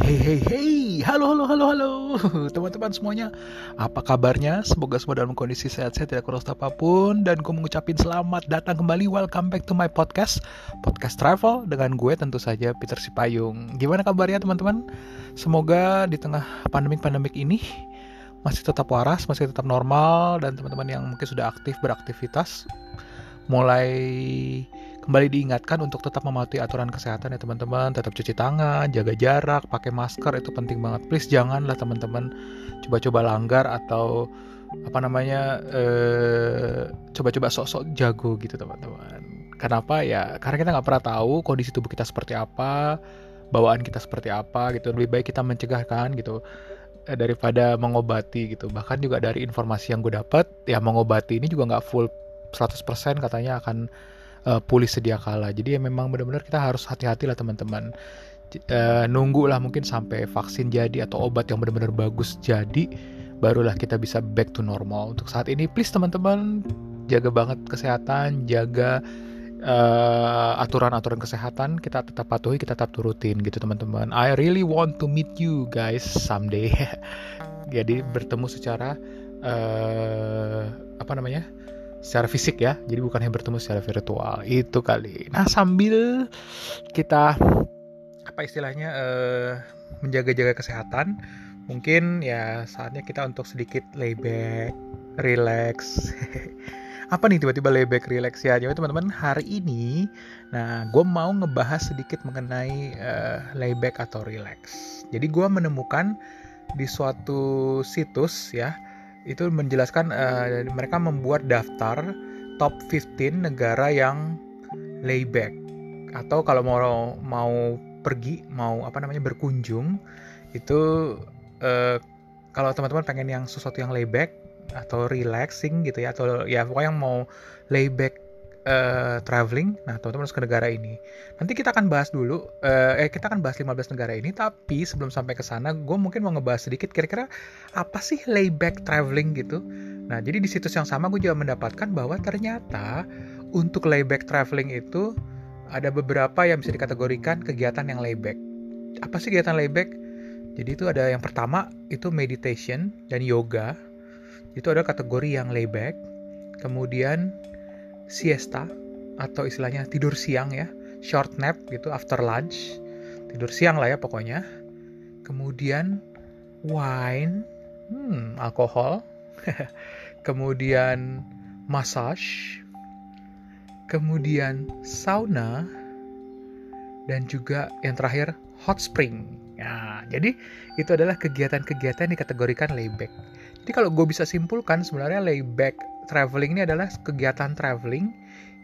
hey, hey, hey, halo, halo, halo, halo, teman-teman semuanya. Apa kabarnya? Semoga semua dalam kondisi sehat-sehat, tidak kurang apa pun. Dan gue mengucapin selamat datang kembali, welcome back to my podcast, podcast travel dengan gue tentu saja Peter Sipayung. Gimana kabarnya teman-teman? Semoga di tengah pandemik-pandemik ini masih tetap waras, masih tetap normal, dan teman-teman yang mungkin sudah aktif beraktivitas mulai kembali diingatkan untuk tetap mematuhi aturan kesehatan ya teman-teman. Tetap cuci tangan jaga jarak pakai masker itu penting banget. Please janganlah teman-teman coba-coba langgar atau apa namanya eh, coba-coba sok-sok jago gitu teman-teman. Kenapa? Ya karena kita nggak pernah tahu kondisi tubuh kita seperti apa bawaan kita seperti apa gitu. Lebih baik kita mencegah kan gitu eh, daripada mengobati gitu. Bahkan juga dari informasi yang gue dapat ya mengobati ini juga nggak full 100% katanya akan uh, pulih sedia kala. Jadi ya memang benar-benar kita harus hati-hati lah teman-teman. Uh, nunggu lah mungkin sampai vaksin jadi atau obat yang benar-benar bagus jadi barulah kita bisa back to normal. Untuk saat ini please teman-teman jaga banget kesehatan, jaga uh, aturan-aturan kesehatan kita tetap patuhi, kita tetap turutin gitu teman-teman. I really want to meet you guys someday. Jadi bertemu secara uh, apa namanya? Secara fisik ya. Jadi bukan hanya bertemu secara virtual. Itu kali. Nah sambil kita apa istilahnya uh, menjaga-jaga kesehatan mungkin ya saatnya kita untuk sedikit layback relax. Apa nih tiba-tiba layback relax ya? Jadi teman-teman hari ini nah gue mau ngebahas sedikit mengenai uh, layback atau relax. Jadi gue menemukan di suatu situs ya itu menjelaskan uh, mereka membuat daftar top 15 negara yang layback atau kalau mau mau pergi mau apa namanya berkunjung itu uh, kalau teman-teman pengen yang sesuatu yang layback atau relaxing gitu ya atau ya pokoknya yang mau layback uh, traveling. Nah, teman-teman harus ke negara ini. Nanti kita akan bahas dulu, uh, eh kita akan bahas 15 negara ini, tapi sebelum sampai ke sana, gue mungkin mau ngebahas sedikit kira-kira apa sih layback traveling gitu. Nah, jadi di situs yang sama gue juga mendapatkan bahwa ternyata untuk layback traveling itu ada beberapa yang bisa dikategorikan kegiatan yang layback. Apa sih kegiatan layback? Jadi itu ada yang pertama itu meditation dan yoga. Itu ada kategori yang layback. Kemudian siesta atau istilahnya tidur siang ya, short nap gitu after lunch. Tidur siang lah ya pokoknya. Kemudian wine, hmm, alkohol. Kemudian massage. Kemudian sauna dan juga yang terakhir hot spring. Ya, jadi itu adalah kegiatan-kegiatan yang dikategorikan layback. Jadi kalau gue bisa simpulkan sebenarnya layback traveling ini adalah kegiatan traveling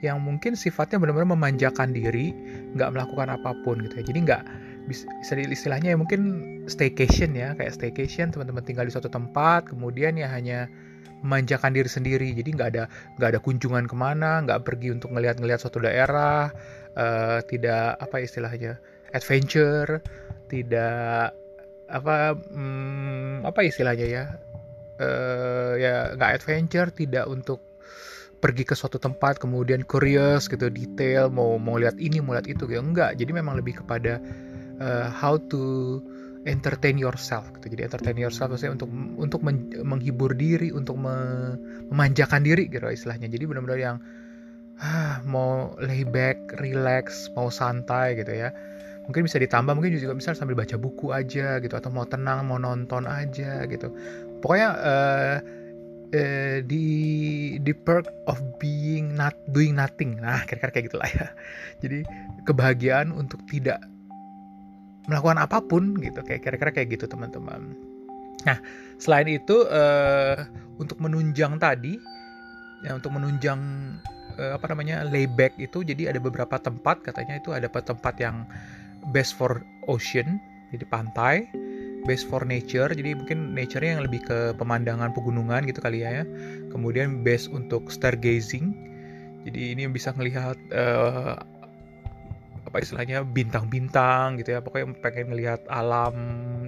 yang mungkin sifatnya benar-benar memanjakan diri, nggak melakukan apa pun gitu ya. Jadi nggak bisa istilahnya ya mungkin staycation ya, kayak staycation teman-teman tinggal di suatu tempat, kemudian ya hanya memanjakan diri sendiri. Jadi nggak ada nggak ada kunjungan ke mana, nggak pergi untuk ngelihat-ngelihat suatu daerah, uh, tidak apa istilahnya adventure, tidak apa hmm, apa istilahnya ya uh, ya nggak adventure tidak untuk pergi ke suatu tempat kemudian curious gitu detail mau mau lihat ini mau lihat itu gitu. Enggak jadi memang lebih kepada uh, how to entertain yourself gitu. Jadi entertain yourself maksudnya untuk untuk men, menghibur diri untuk me, memanjakan diri gitu istilahnya. Jadi benar-benar yang ah, mau lay back relax mau santai gitu ya. Mungkin bisa ditambah mungkin juga bisa sambil baca buku aja gitu atau mau tenang mau nonton aja gitu pokoknya uh, uh, di di perk of being not doing nothing. Nah kira-kira kayak gitulah ya. Jadi kebahagiaan untuk tidak melakukan apa pun gitu. Kayak kira-kira kayak gitu teman-teman. Nah selain itu uh, untuk menunjang tadi ya untuk menunjang uh, apa namanya layback itu jadi ada beberapa tempat. Katanya itu ada tempat yang best for ocean jadi pantai base for nature jadi mungkin nature-nya yang lebih ke pemandangan pegunungan gitu kali ya kemudian base untuk stargazing jadi ini bisa melihat uh, apa istilahnya bintang-bintang gitu ya. Pokoknya pengen melihat alam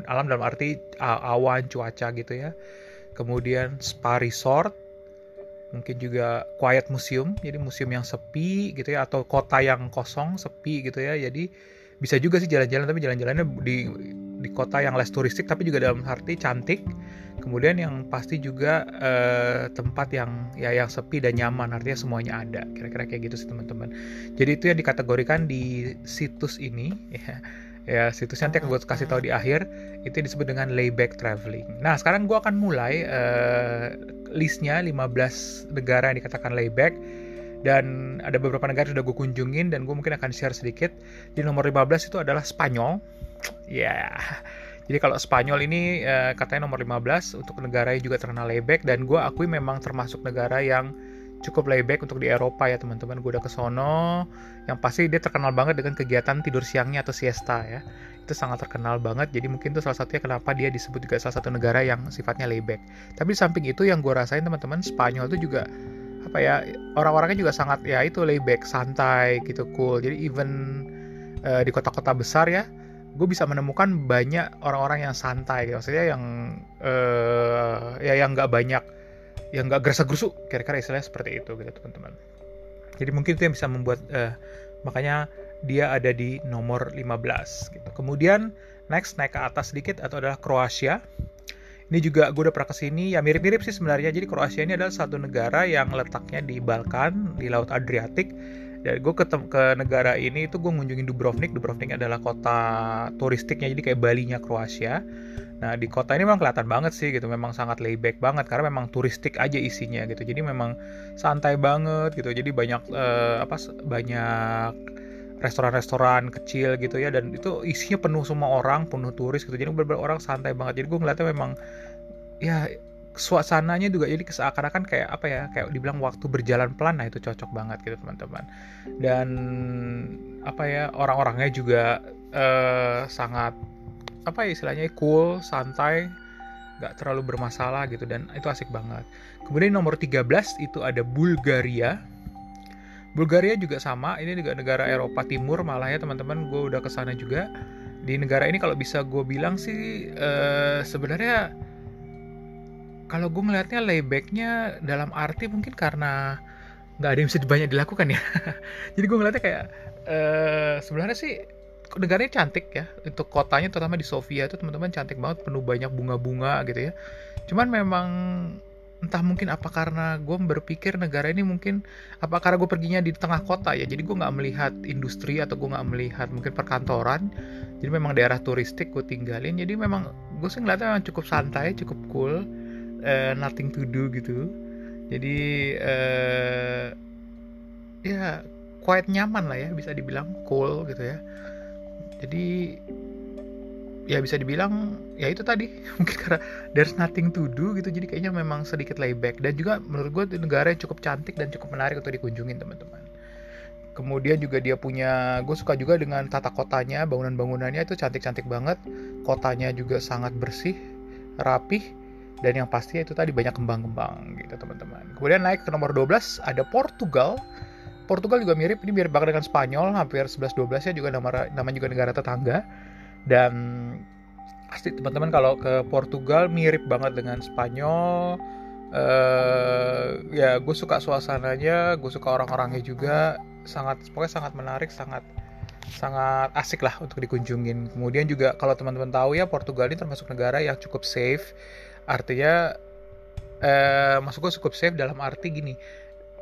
alam dalam arti awan cuaca gitu ya. Kemudian spa resort mungkin juga quiet museum jadi museum yang sepi gitu ya atau kota yang kosong sepi gitu ya. Jadi bisa juga sih jalan-jalan tapi jalan-jalannya di di kota yang less turistik tapi juga dalam arti cantik. Kemudian yang pasti juga uh, tempat yang ya yang sepi dan nyaman artinya semuanya ada. Kira-kira kayak gitu sih teman-teman. Jadi itu yang dikategorikan di situs ini ya. Ya situsnya nanti akan gue kasih tahu di akhir itu disebut dengan layback traveling. Nah sekarang gue akan mulai uh, listnya 15 negara yang dikatakan layback. Dan ada beberapa negara yang sudah gue kunjungin dan gue mungkin akan share sedikit. Di nomor 15 itu adalah Spanyol ya. Yeah. jadi kalau Spanyol ini uh, katanya nomor 15 untuk negara yang juga terkenal layback dan gue akui memang termasuk negara yang cukup layback untuk di Eropa ya teman-teman. Gue udah ke sono yang pasti dia terkenal banget dengan kegiatan tidur siangnya atau siesta ya. Itu sangat terkenal banget. Jadi mungkin itu salah satunya kenapa dia disebut juga salah satu negara yang sifatnya layback. Tapi di samping itu yang gue rasain teman-teman Spanyol itu juga apa ya orang-orangnya juga sangat ya itu layback santai gitu cool. Jadi even uh, di kota-kota besar ya gue bisa menemukan banyak orang-orang yang santai maksudnya yang uh, ya yang nggak banyak yang nggak gerasa gerusuk kira-kira istilahnya seperti itu gitu teman-teman. Jadi mungkin itu yang bisa membuat uh, makanya dia ada di nomor 15 gitu. Kemudian next naik ke atas sedikit atau adalah Kroasia. Ini juga gue udah pernah ke sini ya mirip-mirip sih sebenarnya. Jadi Kroasia ini adalah satu negara yang letaknya di Balkan di Laut Adriatik dan gue ke, ke negara ini itu gue ngunjungin Dubrovnik Dubrovnik adalah kota turistiknya jadi kayak Bali nya Kroasia Nah di kota ini memang kelihatan banget sih gitu, memang sangat layback banget karena memang turistik aja isinya gitu. Jadi memang santai banget gitu. Jadi banyak uh, apa banyak restoran-restoran kecil gitu ya dan itu isinya penuh semua orang, penuh turis gitu. Jadi beberapa orang santai banget. Jadi gue ngeliatnya memang ya suasananya juga jadi seakan-akan kayak apa ya kayak dibilang waktu berjalan pelan nah itu cocok banget gitu teman-teman. Dan apa ya orang-orangnya juga uh, sangat apa ya istilahnya cool santai nggak terlalu bermasalah gitu dan itu asik banget. Kemudian nomor 13 itu ada Bulgaria. Bulgaria juga sama ini juga negara Eropa Timur malah ya teman-teman gue udah ke sana juga. Di negara ini kalau bisa gue bilang sih uh, sebenarnya kalau gue ngelihatnya laybacknya dalam arti mungkin karena nggak ada yang bisa banyak dilakukan ya. Jadi gue ngeliatnya kayak uh, sebenarnya sih negaranya cantik ya. Untuk kotanya terutama di Sofia itu teman-teman cantik banget penuh banyak bunga-bunga gitu ya. Cuman memang entah mungkin apa karena gue berpikir negara ini mungkin apa karena gue perginya di tengah kota ya. Jadi gue nggak melihat industri atau gue nggak melihat mungkin perkantoran. Jadi memang daerah turistik gue tinggalin. Jadi memang gue sih ngeliatnya memang cukup santai cukup cool uh, nothing to do gitu. Jadi uh, ya quite nyaman lah ya bisa dibilang cool gitu ya. Jadi ya bisa dibilang ya itu tadi. Mungkin karena there's nothing to do gitu jadi kayaknya memang sedikit layback. Dan juga menurut gue negara yang cukup cantik dan cukup menarik untuk dikunjungin teman-teman. Kemudian juga dia punya gue suka juga dengan tata kotanya bangunan-bangunannya itu cantik-cantik banget. Kotanya juga sangat bersih rapih dan yang pasti itu tadi banyak kembang-kembang gitu teman-teman kemudian naik ke nomor 12 ada Portugal Portugal juga mirip, ini mirip banget dengan Spanyol, hampir 11-12 ya juga nama nama juga negara tetangga. Dan pasti teman-teman kalau ke Portugal mirip banget dengan Spanyol. Uh, ya gue suka suasananya, gue suka orang-orangnya juga, sangat pokoknya sangat menarik, sangat sangat asik lah untuk dikunjungin. Kemudian juga kalau teman-teman tahu ya Portugal ini termasuk negara yang cukup safe. Artinya eh, masuk gue cukup safe dalam arti gini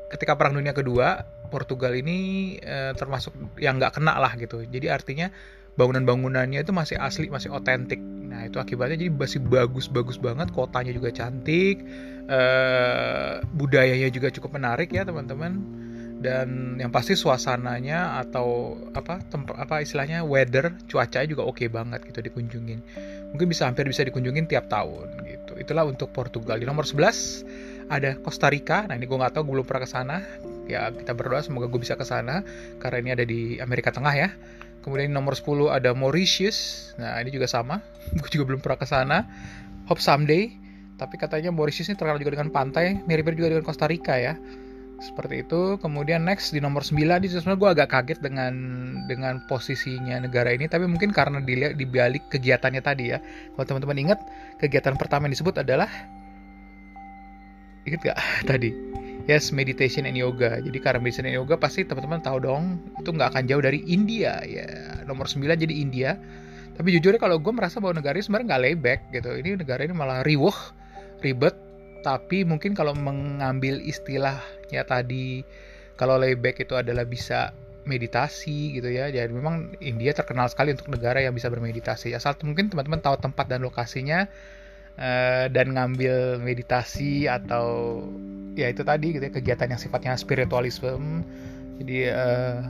ketika Perang Dunia Kedua Portugal ini eh, termasuk yang nggak kena lah gitu. Jadi artinya bangunan-bangunannya itu masih asli, masih otentik. Nah itu akibatnya jadi masih bagus-bagus banget, kotanya juga cantik, eh, budayanya juga cukup menarik ya teman-teman. Dan yang pasti suasananya atau apa tempat apa istilahnya weather cuacanya juga oke okay banget gitu dikunjungin. Mungkin bisa hampir bisa dikunjungin tiap tahun gitu. Itulah untuk Portugal. Di nomor 11 ada Costa Rica. Nah ini gue nggak tahu gue belum pernah ke sana. Ya kita berdoa semoga gue bisa ke sana karena ini ada di Amerika Tengah ya. Kemudian nomor 10 ada Mauritius. Nah ini juga sama. Gue juga belum pernah ke sana. Hope someday. Tapi katanya Mauritius ini terkenal juga dengan pantai mirip-mirip juga dengan Costa Rica ya seperti itu kemudian next di nomor 9 di sebenarnya gue agak kaget dengan dengan posisinya negara ini tapi mungkin karena dilihat di balik kegiatannya tadi ya kalau teman-teman ingat kegiatan pertama yang disebut adalah Ingat gak tadi? Yes, meditation and yoga. Jadi karena meditation and yoga pasti teman-teman tahu dong, itu nggak akan jauh dari India ya. Nomor 9 jadi India. tapi jujur kalau gue merasa bahwa negara ini sebenarnya nggak layback gitu ini negara ini malah riuh ribet tapi mungkin kalau mengambil istilahnya tadi kalau layback itu adalah bisa meditasi gitu ya. Jadi memang India terkenal sekali untuk negara yang bisa bermeditasi. Asal mungkin teman-teman tahu tempat dan lokasinya uh, dan ngambil meditasi atau ya itu tadi gitu ya kegiatan yang sifatnya spiritualisme. Jadi uh,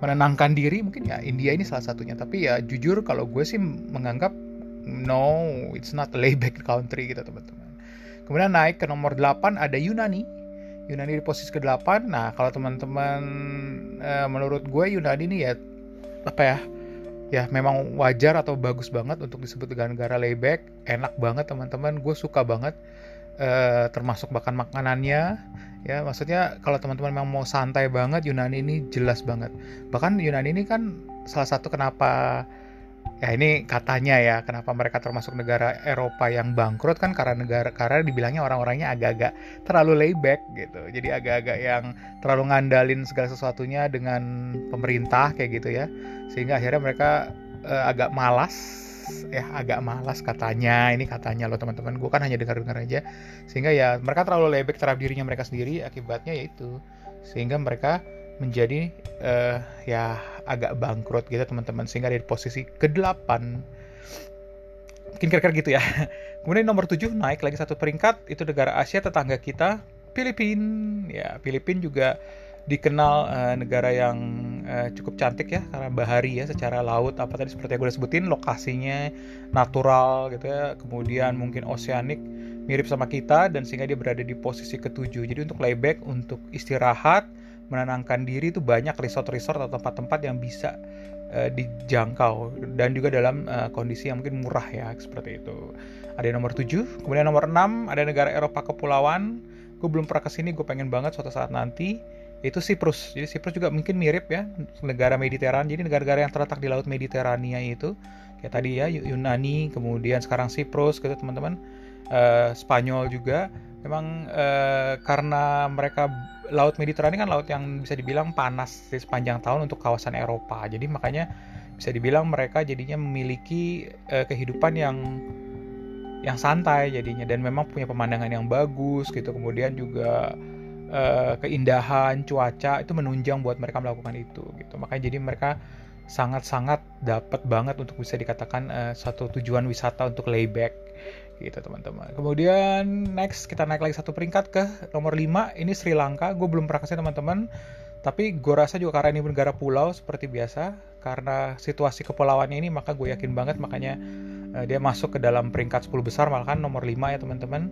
menenangkan diri mungkin ya India ini salah satunya. Tapi ya jujur kalau gue sih menganggap no it's not a layback country gitu teman-teman kemudian naik ke nomor 8 ada Yunani. Yunani di posisi ke-8 nah kalau teman-teman e, menurut gue Yunani ini ya apa ya ya memang wajar atau bagus banget untuk disebut dengan negara layback. Enak banget teman-teman. Gue suka banget e, termasuk bahkan makanannya. Ya maksudnya kalau teman-teman memang mau santai banget Yunani ini jelas banget. Bahkan Yunani ini kan salah satu kenapa ya ini katanya ya kenapa mereka termasuk negara Eropa yang bangkrut? Kan karena negara karena dibilangnya orang-orangnya agak-agak terlalu layback gitu. Jadi agak-agak yang terlalu ngandalin segala sesuatunya dengan pemerintah kayak gitu ya. Sehingga akhirnya mereka uh, agak malas ya agak malas katanya. Ini katanya loh teman-teman. Gue kan hanya dengar-dengar aja. Sehingga ya mereka terlalu lebek terhadap dirinya mereka sendiri. Akibatnya yaitu sehingga mereka menjadi uh, ya agak bangkrut gitu teman-teman sehingga dari posisi ke-8 mungkin kira-kira gitu ya. Kemudian nomor 7 naik lagi satu peringkat itu negara Asia tetangga kita Filipina ya Filipina juga dikenal uh, negara yang uh, cukup cantik ya karena bahari ya secara laut apa tadi seperti yang gue udah sebutin lokasinya natural gitu ya kemudian mungkin oceanic mirip sama kita dan sehingga dia berada di posisi ketujuh. Jadi untuk layback untuk istirahat menenangkan diri itu banyak resort-resort atau tempat-tempat yang bisa uh, dijangkau dan juga dalam uh, kondisi yang mungkin murah ya seperti itu ada nomor 7 kemudian nomor 6 ada negara Eropa kepulauan gue belum pernah ke sini gue pengen banget suatu saat nanti itu Siprus. Jadi Siprus juga mungkin mirip ya negara Mediteran. Jadi negara-negara yang terletak di laut Mediterania itu kayak tadi ya Yunani, kemudian sekarang Siprus gitu teman-teman. Uh, Spanyol juga memang uh, karena mereka laut Mediterania kan laut yang bisa dibilang panas di sepanjang tahun untuk kawasan Eropa. Jadi makanya bisa dibilang mereka jadinya memiliki uh, kehidupan yang yang santai jadinya dan memang punya pemandangan yang bagus gitu. Kemudian juga uh, keindahan cuaca itu menunjang buat mereka melakukan itu gitu makanya jadi mereka sangat-sangat dapat banget untuk bisa dikatakan uh, satu tujuan wisata untuk layback gitu teman-teman. Kemudian next kita naik lagi satu peringkat ke nomor 5 ini Sri Lanka. Gue belum pernah kasih teman-teman. Tapi gue rasa juga karena ini negara pulau seperti biasa karena situasi kepulauannya ini maka gue yakin banget makanya uh, dia masuk ke dalam peringkat 10 besar malah kan nomor 5 ya teman-teman.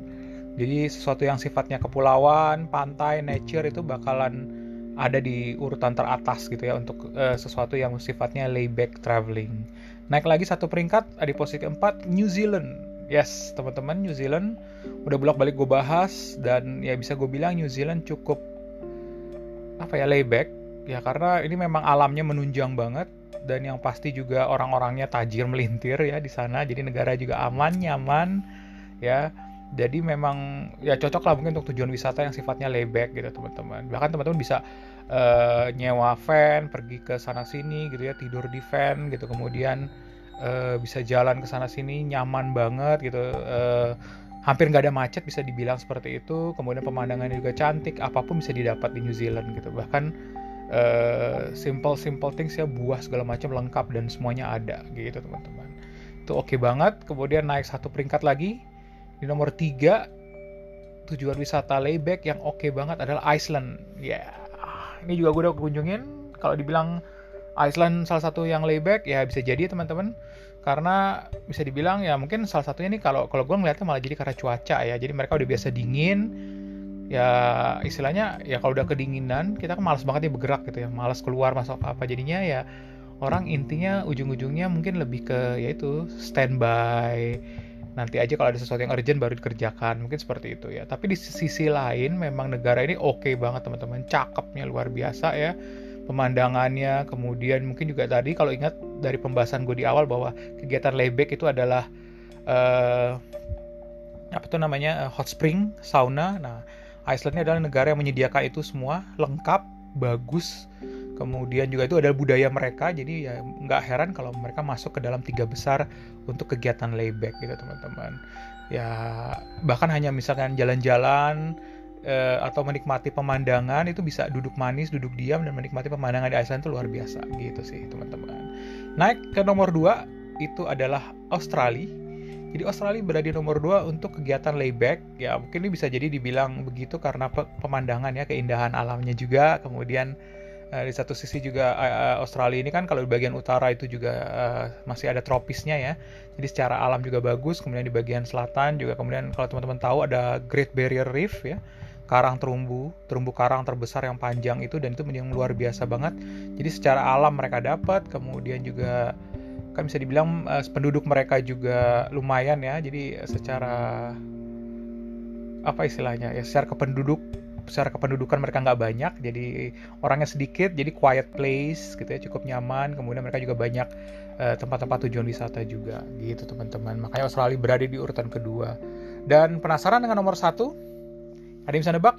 Jadi sesuatu yang sifatnya kepulauan, pantai, nature itu bakalan ada di urutan teratas gitu ya untuk uh, sesuatu yang sifatnya layback traveling. Naik lagi satu peringkat di posisi keempat New Zealand. Yes, teman-teman New Zealand udah bolak-balik gue bahas dan ya bisa gue bilang New Zealand cukup apa ya layback ya karena ini memang alamnya menunjang banget dan yang pasti juga orang-orangnya tajir melintir ya di sana jadi negara juga aman nyaman ya. Jadi memang ya cocok lah mungkin untuk tujuan wisata yang sifatnya layback gitu teman-teman. Bahkan teman-teman bisa uh, nyewa van pergi ke sana sini gitu ya tidur di van gitu. Kemudian uh, bisa jalan ke sana sini nyaman banget gitu uh, hampir nggak ada macet bisa dibilang seperti itu kemudian pemandangannya juga cantik apa pun bisa didapat di New Zealand gitu bahkan uh, simple simple things ya buah segala macam lengkap dan semuanya ada gitu teman-teman itu oke okay banget kemudian naik satu peringkat lagi di nomor 3 tujuan wisata layback yang oke okay banget adalah Iceland. Ya, yeah. ini juga gue udah kunjungin. Kalau dibilang Iceland salah satu yang layback, ya bisa jadi teman-teman. Karena bisa dibilang ya mungkin salah satunya nih kalau kalau gue ngeliatnya malah jadi karena cuaca ya. Jadi mereka udah biasa dingin. Ya istilahnya ya kalau udah kedinginan kita kan malas banget nih bergerak gitu ya, malas keluar masuk apa, apa jadinya ya orang intinya ujung-ujungnya mungkin lebih ke yaitu standby. Nanti aja kalau ada sesuatu yang urgent baru dikerjakan. Mungkin seperti itu ya. Tapi di sisi lain memang negara ini oke okay banget teman-teman. Cakepnya luar biasa ya pemandangannya kemudian mungkin juga tadi kalau ingat dari pembahasan gue di awal bahwa kegiatan layback itu adalah uh, apa tuh namanya hot spring sauna. Nah Iceland ini adalah negara yang menyediakan itu semua lengkap bagus. Kemudian juga itu adalah budaya mereka jadi ya nggak heran kalau mereka masuk ke dalam tiga besar untuk kegiatan layback gitu teman-teman. Ya bahkan hanya misalkan jalan-jalan eh, atau menikmati pemandangan itu bisa duduk manis duduk diam dan menikmati pemandangan di Iceland itu luar biasa gitu sih teman-teman naik ke nomor dua itu adalah Australia jadi Australia berada di nomor 2 untuk kegiatan layback. Ya mungkin ini bisa jadi dibilang begitu karena pemandangan ya, keindahan alamnya juga. Kemudian uh, di satu sisi juga uh, Australia ini kan kalau di bagian utara itu juga uh, masih ada tropisnya ya. Jadi secara alam juga bagus. Kemudian di bagian selatan juga kemudian kalau teman-teman tahu ada Great Barrier Reef ya. Karang terumbu, terumbu karang terbesar yang panjang itu dan itu yang luar biasa banget. Jadi secara alam mereka dapat, kemudian juga kan bisa dibilang uh, penduduk mereka juga lumayan ya. Jadi secara apa istilahnya ya secara kependuduk secara kependudukan mereka nggak banyak jadi orangnya sedikit jadi quiet place gitu ya cukup nyaman. Kemudian mereka juga banyak tempat tempat-tempat tujuan wisata juga gitu teman-teman. Makanya Australia berada di urutan kedua. Dan penasaran dengan nomor satu ada yang bisa nebak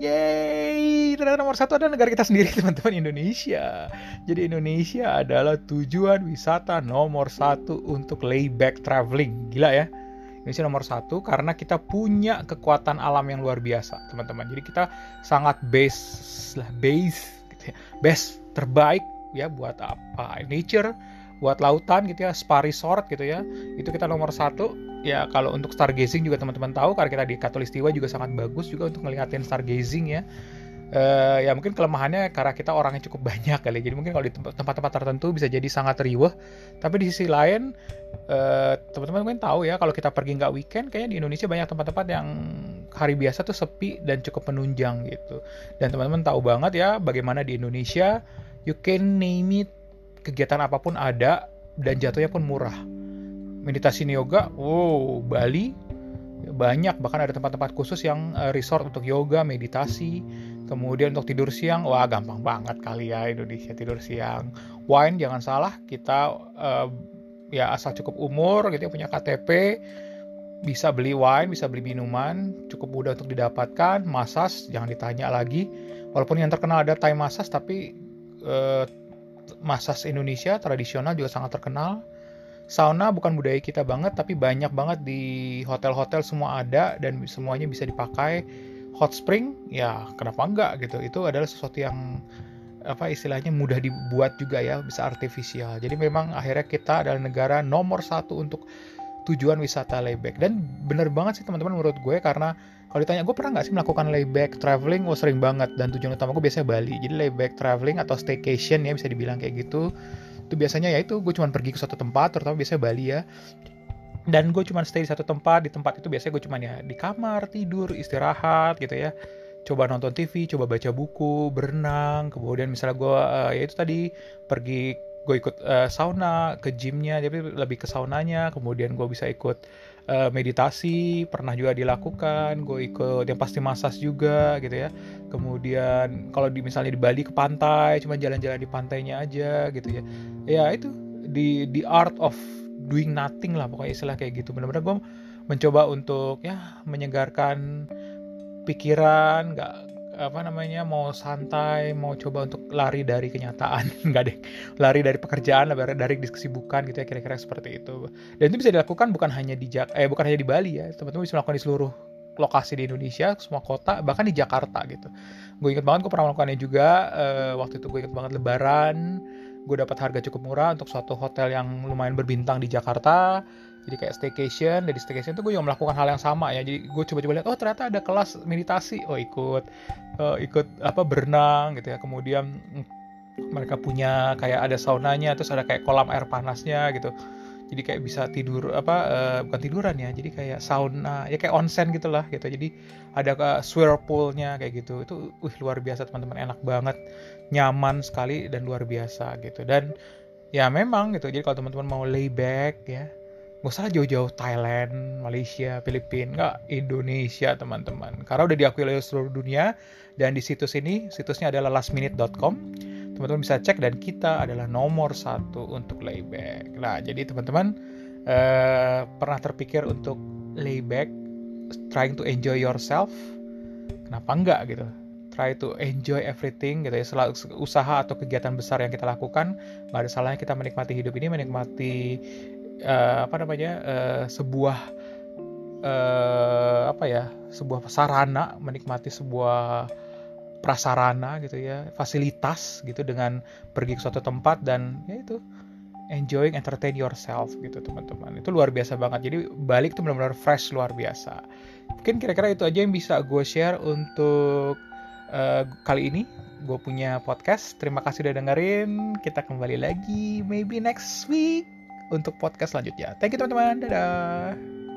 Yeay, ternyata nomor satu adalah negara kita sendiri teman-teman Indonesia. Jadi Indonesia adalah tujuan wisata nomor satu untuk layback traveling. Gila ya. Indonesia nomor satu karena kita punya kekuatan alam yang luar biasa teman-teman. Jadi kita sangat base lah base gitu ya. best terbaik ya buat apa nature buat lautan gitu ya spa resort gitu ya. Itu kita nomor satu. Ya kalau untuk stargazing juga teman-teman tahu karena kita di Katulistiwa juga sangat bagus juga untuk ngeliatin stargazing ya. Uh, ya mungkin kelemahannya karena kita orangnya cukup banyak kali. Jadi mungkin kalau di tempat-tempat tertentu bisa jadi sangat riuh tapi di sisi lain uh, teman-teman mungkin tahu ya kalau kita pergi nggak weekend kayaknya di Indonesia banyak tempat-tempat yang hari biasa tuh sepi dan cukup menunjang gitu. Dan teman-teman tahu banget ya bagaimana di Indonesia you can name it kegiatan apa pun ada dan jatuhnya pun murah. Meditasi yoga, wow, Bali banyak bahkan ada tempat-tempat khusus yang uh, resort untuk yoga, meditasi. Kemudian untuk tidur siang, wah gampang banget kali ya Indonesia tidur siang. Wine jangan salah, kita uh, ya asal cukup umur gitu ya punya KTP bisa beli wine, bisa beli minuman, cukup mudah untuk didapatkan. Masas jangan ditanya lagi. Walaupun yang terkenal ada Thai masas tapi uh, massage Indonesia tradisional juga sangat terkenal. Sauna bukan budaya kita banget, tapi banyak banget di hotel-hotel semua ada dan semuanya bisa dipakai. Hot spring, ya kenapa enggak gitu? Itu adalah sesuatu yang apa istilahnya mudah dibuat juga ya, bisa artifisial. Jadi memang akhirnya kita adalah negara nomor satu untuk tujuan wisata layback. Dan bener banget sih teman-teman menurut gue karena kalau ditanya gue pernah nggak sih melakukan layback traveling, gue sering banget dan tujuan utama gue biasanya Bali. Jadi layback traveling atau staycation ya bisa dibilang kayak gitu. Itu biasanya ya itu gue cuma pergi ke suatu tempat, terutama biasanya Bali ya. Dan gue cuma stay di satu tempat, di tempat itu biasanya gue cuma ya di kamar, tidur, istirahat gitu ya. Coba nonton TV, coba baca buku, berenang, kemudian misalnya gue uh, ya itu tadi pergi gue ikut uh, sauna ke gymnya jadi lebih ke saunanya kemudian gue bisa ikut uh, meditasi pernah juga dilakukan gue ikut yang pasti masas juga gitu ya. Kemudian kalau di misalnya di Bali ke pantai cuma jalan-jalan di pantainya aja gitu ya. Ya itu di the art of doing nothing lah pokoknya istilah kayak gitu. Benar-benar gue mencoba untuk ya menyegarkan pikiran nggak apa namanya mau santai mau coba untuk lari dari kenyataan. Nggak deh lari dari pekerjaan lari dari kesibukan gitu ya kira-kira seperti itu. Dan itu bisa dilakukan bukan hanya di Jak eh bukan hanya di Bali ya teman-teman bisa melakukan di seluruh lokasi di Indonesia semua kota bahkan di Jakarta gitu. Gue inget banget gue pernah melakukannya juga uh, waktu itu gue inget banget Lebaran gue dapat harga cukup murah untuk suatu hotel yang lumayan berbintang di Jakarta jadi kayak staycation dari staycation itu gue juga melakukan hal yang sama ya. Jadi gue coba-coba lihat oh ternyata ada kelas meditasi. Oh ikut uh, ikut apa berenang gitu ya. Kemudian mereka punya kayak ada saunanya terus ada kayak kolam air panasnya gitu. Jadi kayak bisa tidur apa uh, bukan tiduran ya. Jadi kayak sauna ya kayak onsen gitulah gitu. Jadi ada uh, swirlpoolnya kayak gitu. Itu wih luar biasa teman-teman. Enak banget nyaman sekali dan luar biasa gitu. Dan ya memang gitu. Jadi kalau teman-teman mau lay back ya Gak usah jauh-jauh Thailand, Malaysia, Filipina, nggak Indonesia teman-teman. Karena udah diakui oleh seluruh dunia dan di situs ini, situsnya adalah lastminute.com. Teman-teman bisa cek dan kita adalah nomor satu untuk layback. Nah, jadi teman-teman eh, pernah terpikir untuk layback, trying to enjoy yourself? Kenapa enggak gitu? try to enjoy everything gitu ya selalu usaha atau kegiatan besar yang kita lakukan nggak ada salahnya kita menikmati hidup ini menikmati uh, apa namanya uh, sebuah uh, apa ya sebuah sarana menikmati sebuah prasarana gitu ya fasilitas gitu dengan pergi ke suatu tempat dan ya itu enjoying entertain yourself gitu teman-teman. Itu luar biasa banget. Jadi balik tuh benar-benar fresh luar biasa. Mungkin kira-kira itu aja yang bisa gue share untuk uh, kali ini. Gue punya podcast. Terima kasih udah dengerin. Kita kembali lagi maybe next week untuk podcast selanjutnya. Thank you teman-teman. Dadah